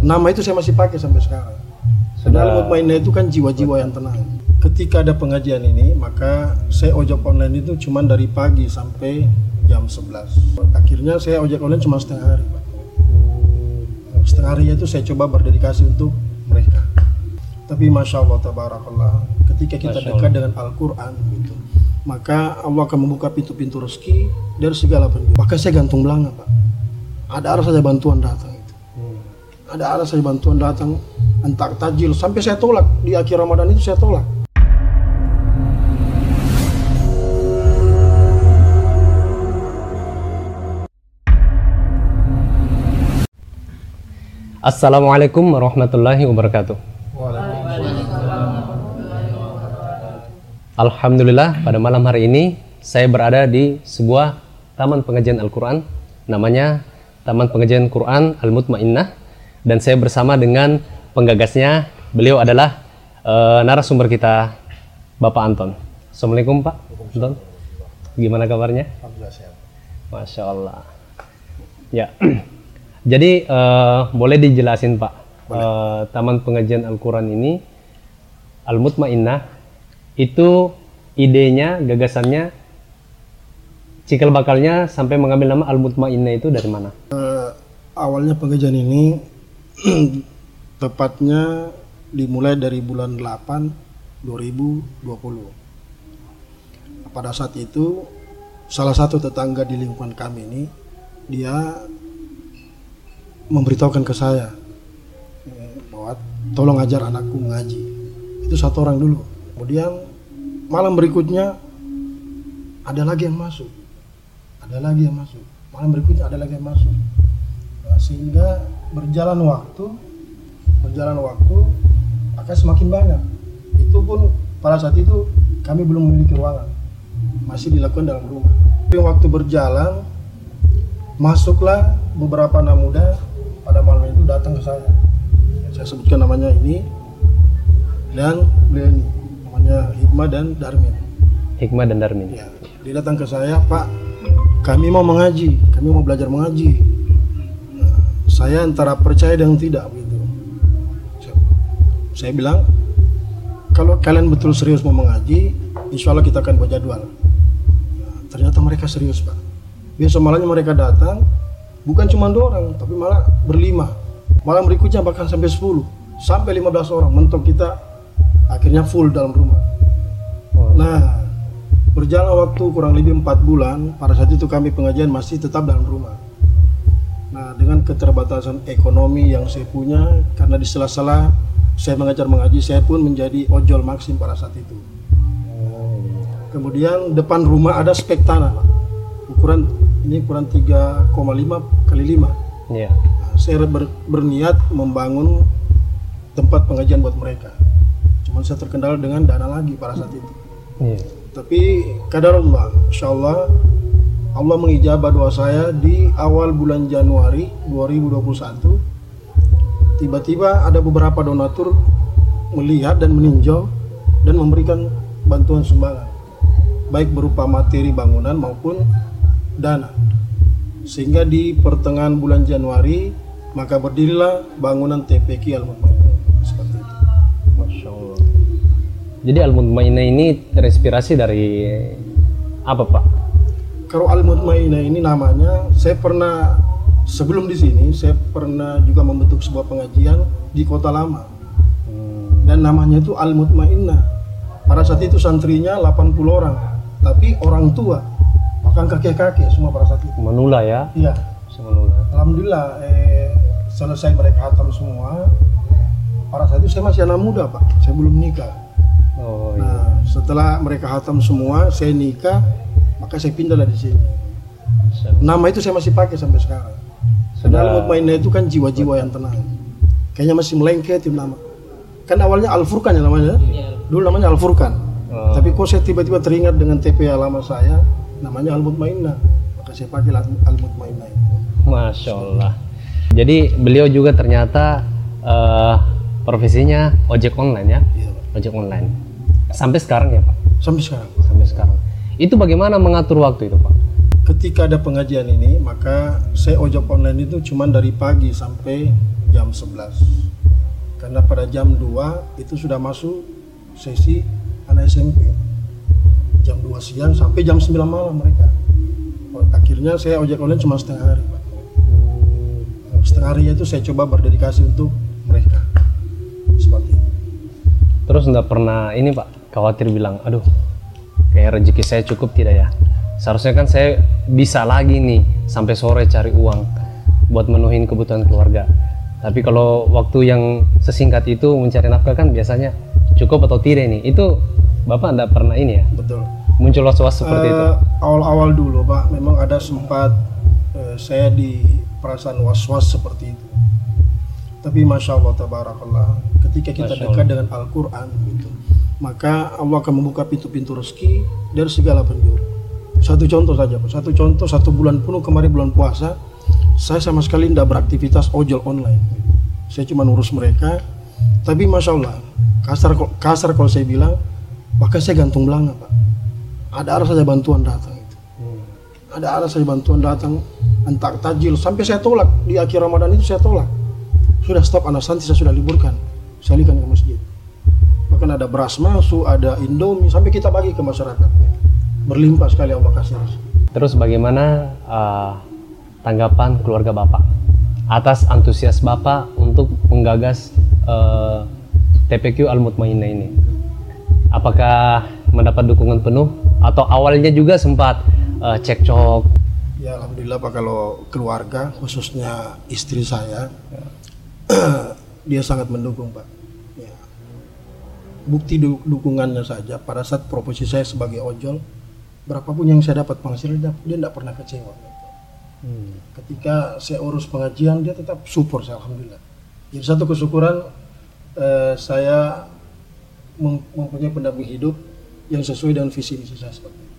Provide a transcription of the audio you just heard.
Nama itu saya masih pakai sampai sekarang. Padahal mutmainah itu kan jiwa-jiwa yang tenang. Ketika ada pengajian ini, maka saya ojek online itu cuma dari pagi sampai jam 11. Akhirnya saya ojek online cuma setengah hari, Pak. Setengah harinya itu saya coba berdedikasi untuk mereka. Tapi masya Allah, tabarakallah, ketika kita dekat dengan Al-Quran, gitu, maka Allah akan membuka pintu-pintu rezeki dari segala penjuru. Bahkan saya gantung belanga, Pak. Ada arah saja bantuan datang ada arah saja bantuan datang. Entah tajil. Sampai saya tolak. Di akhir Ramadan itu saya tolak. Assalamualaikum warahmatullahi wabarakatuh. Alhamdulillah pada malam hari ini saya berada di sebuah taman pengajian Al-Quran. Namanya Taman Pengajian Quran Al-Mutmainnah dan saya bersama dengan penggagasnya beliau adalah eh, narasumber kita Bapak Anton. Assalamualaikum Pak. Anton gimana kabarnya? Masya Allah. Ya. Jadi eh, boleh dijelasin Pak eh, Taman Pengajian Al-Quran ini Al-Mutmainnah itu idenya, gagasannya, cikal bakalnya sampai mengambil nama Al-Mutmainnah itu dari mana? Eh, awalnya pengajian ini tepatnya dimulai dari bulan 8 2020 pada saat itu salah satu tetangga di lingkungan kami ini dia memberitahukan ke saya bahwa tolong ajar anakku mengaji. Itu satu orang dulu. Kemudian malam berikutnya ada lagi yang masuk. Ada lagi yang masuk. Malam berikutnya ada lagi yang masuk. Nah, sehingga berjalan waktu berjalan waktu akan semakin banyak. Itu pun pada saat itu kami belum memiliki ruangan. Masih dilakukan dalam rumah. Tapi waktu berjalan masuklah beberapa anak muda pada malam itu datang ke saya. Saya sebutkan namanya ini dan beliau ini. Namanya Hikmah dan Darmin. Hikmah dan Darmin. Ya, dia datang ke saya, Pak, kami mau mengaji, kami mau belajar mengaji. Saya antara percaya dan tidak begitu. Saya, bilang, kalau kalian betul serius mau mengaji, insya Allah kita akan buat jadwal. Nah, ternyata mereka serius, Pak. Besok malamnya mereka datang, bukan cuma dua orang, tapi malah berlima. Malam berikutnya bahkan sampai 10, sampai 15 orang. Mentok kita akhirnya full dalam rumah. Oh, Nah, berjalan waktu kurang lebih empat bulan, pada saat itu kami pengajian masih tetap dalam rumah. Nah, dengan keterbatasan ekonomi yang saya punya, karena di sela-sela saya mengajar mengaji, saya pun menjadi ojol maksim pada saat itu. Kemudian depan rumah ada spek tanah, Pak. ukuran ini ukuran 3,5 kali 5. Iya. Nah, saya ber- berniat membangun tempat pengajian buat mereka. Cuman saya terkendala dengan dana lagi pada saat itu. Iya. Tapi kadar Allah, insya Allah Allah mengijabah doa saya di awal bulan Januari 2021. Tiba-tiba ada beberapa donatur melihat dan meninjau dan memberikan bantuan sumbangan, baik berupa materi bangunan maupun dana. Sehingga di pertengahan bulan Januari maka berdirilah bangunan TPQ Al seperti itu. Masya Allah. Jadi Al-Mutmainnah ini terinspirasi dari apa Pak? Kalau Al Mutmainnah ini namanya, saya pernah sebelum di sini saya pernah juga membentuk sebuah pengajian di Kota Lama Hmm, dan namanya itu Al Mutmainnah. Pada saat itu santrinya 80 orang, tapi orang tua bahkan kakek-kakek semua pada saat itu. Manula ya. Iya, Manula. alhamdulillah eh, selesai mereka hatam semua. Pada saat itu saya masih anak muda pak, saya belum nikah. Oh iya. Nah, setelah mereka hatam semua, saya nikah, maka saya pindahlah di sini. Nama itu saya masih pakai sampai sekarang. Padahal mutmainnah itu kan jiwa-jiwa yang tenang. Kayaknya masih melengket itu nama. Kan awalnya Al Furqan ya namanya. Dulu namanya Al Furqan. Oh. Tapi kok saya tiba-tiba teringat dengan TPA lama saya, namanya Al Mutmainnah. Maka saya pakai Al Mutmainnah itu. Masya Allah. Jadi beliau juga ternyata eh, profesinya ojek online ya, Iya, Pak. ojek online. Sampai sekarang ya Pak, Sampai sekarang. sampai sekarang. Itu bagaimana mengatur waktu itu Pak? ketika ada pengajian ini maka saya ojek online itu cuma dari pagi sampai jam 11 karena pada jam 2 itu sudah masuk sesi anak SMP jam 2 siang sampai jam 9 malam mereka. Akhirnya saya ojek online cuma setengah hari Pak. Setengah harinya itu saya coba berdedikasi untuk mereka. Seperti itu. Terus nggak pernah ini Pak khawatir bilang, aduh kayak rezeki saya cukup tidak ya? Seharusnya kan saya bisa lagi nih sampai sore cari uang buat menuhin kebutuhan keluarga. Tapi kalau waktu yang sesingkat itu mencari nafkah kan biasanya cukup atau tidak nih? Itu Bapak nggak pernah ini ya? betul Muncul was-was seperti itu? Eh, awal-awal dulu pak memang ada sempat eh, saya di perasaan was-was seperti itu tapi masya Allah tabarakallah ketika kita dekat dengan Al-Quran gitu, maka Allah akan membuka pintu-pintu rezeki dari segala penjuru satu contoh saja satu contoh satu bulan penuh kemarin bulan puasa saya sama sekali tidak beraktivitas ojol online saya cuma urus mereka tapi masya Allah kasar kasar kalau saya bilang bahkan saya gantung belanga pak ada arah saja bantuan datang itu. Ada arah saja bantuan datang entah tajil sampai saya tolak di akhir Ramadan itu saya tolak. Sudah stop anak santri saya sudah liburkan. Saya alihkan ke masjid. Bahkan ada beras masuk, ada Indomie sampai kita bagi ke masyarakat. Berlimpah sekali Allah kasih. Terus bagaimana uh, tanggapan keluarga Bapak atas antusias Bapak untuk menggagas uh, TPQ Al Mutmainnah ini? Apakah mendapat dukungan penuh atau awalnya juga sempat uh, cekcok? Ya alhamdulillah Pak kalau keluarga khususnya istri saya dia sangat mendukung Pak. Bukti du- dukungannya saja pada saat proposisi saya sebagai ojol berapapun yang saya dapat penghasilan dia tidak pernah kecewa. Ketika saya urus pengajian dia tetap support saya alhamdulillah. Jadi satu kesyukuran eh, saya mem- mempunyai pendamping hidup yang sesuai dengan visi misi saya seperti itu.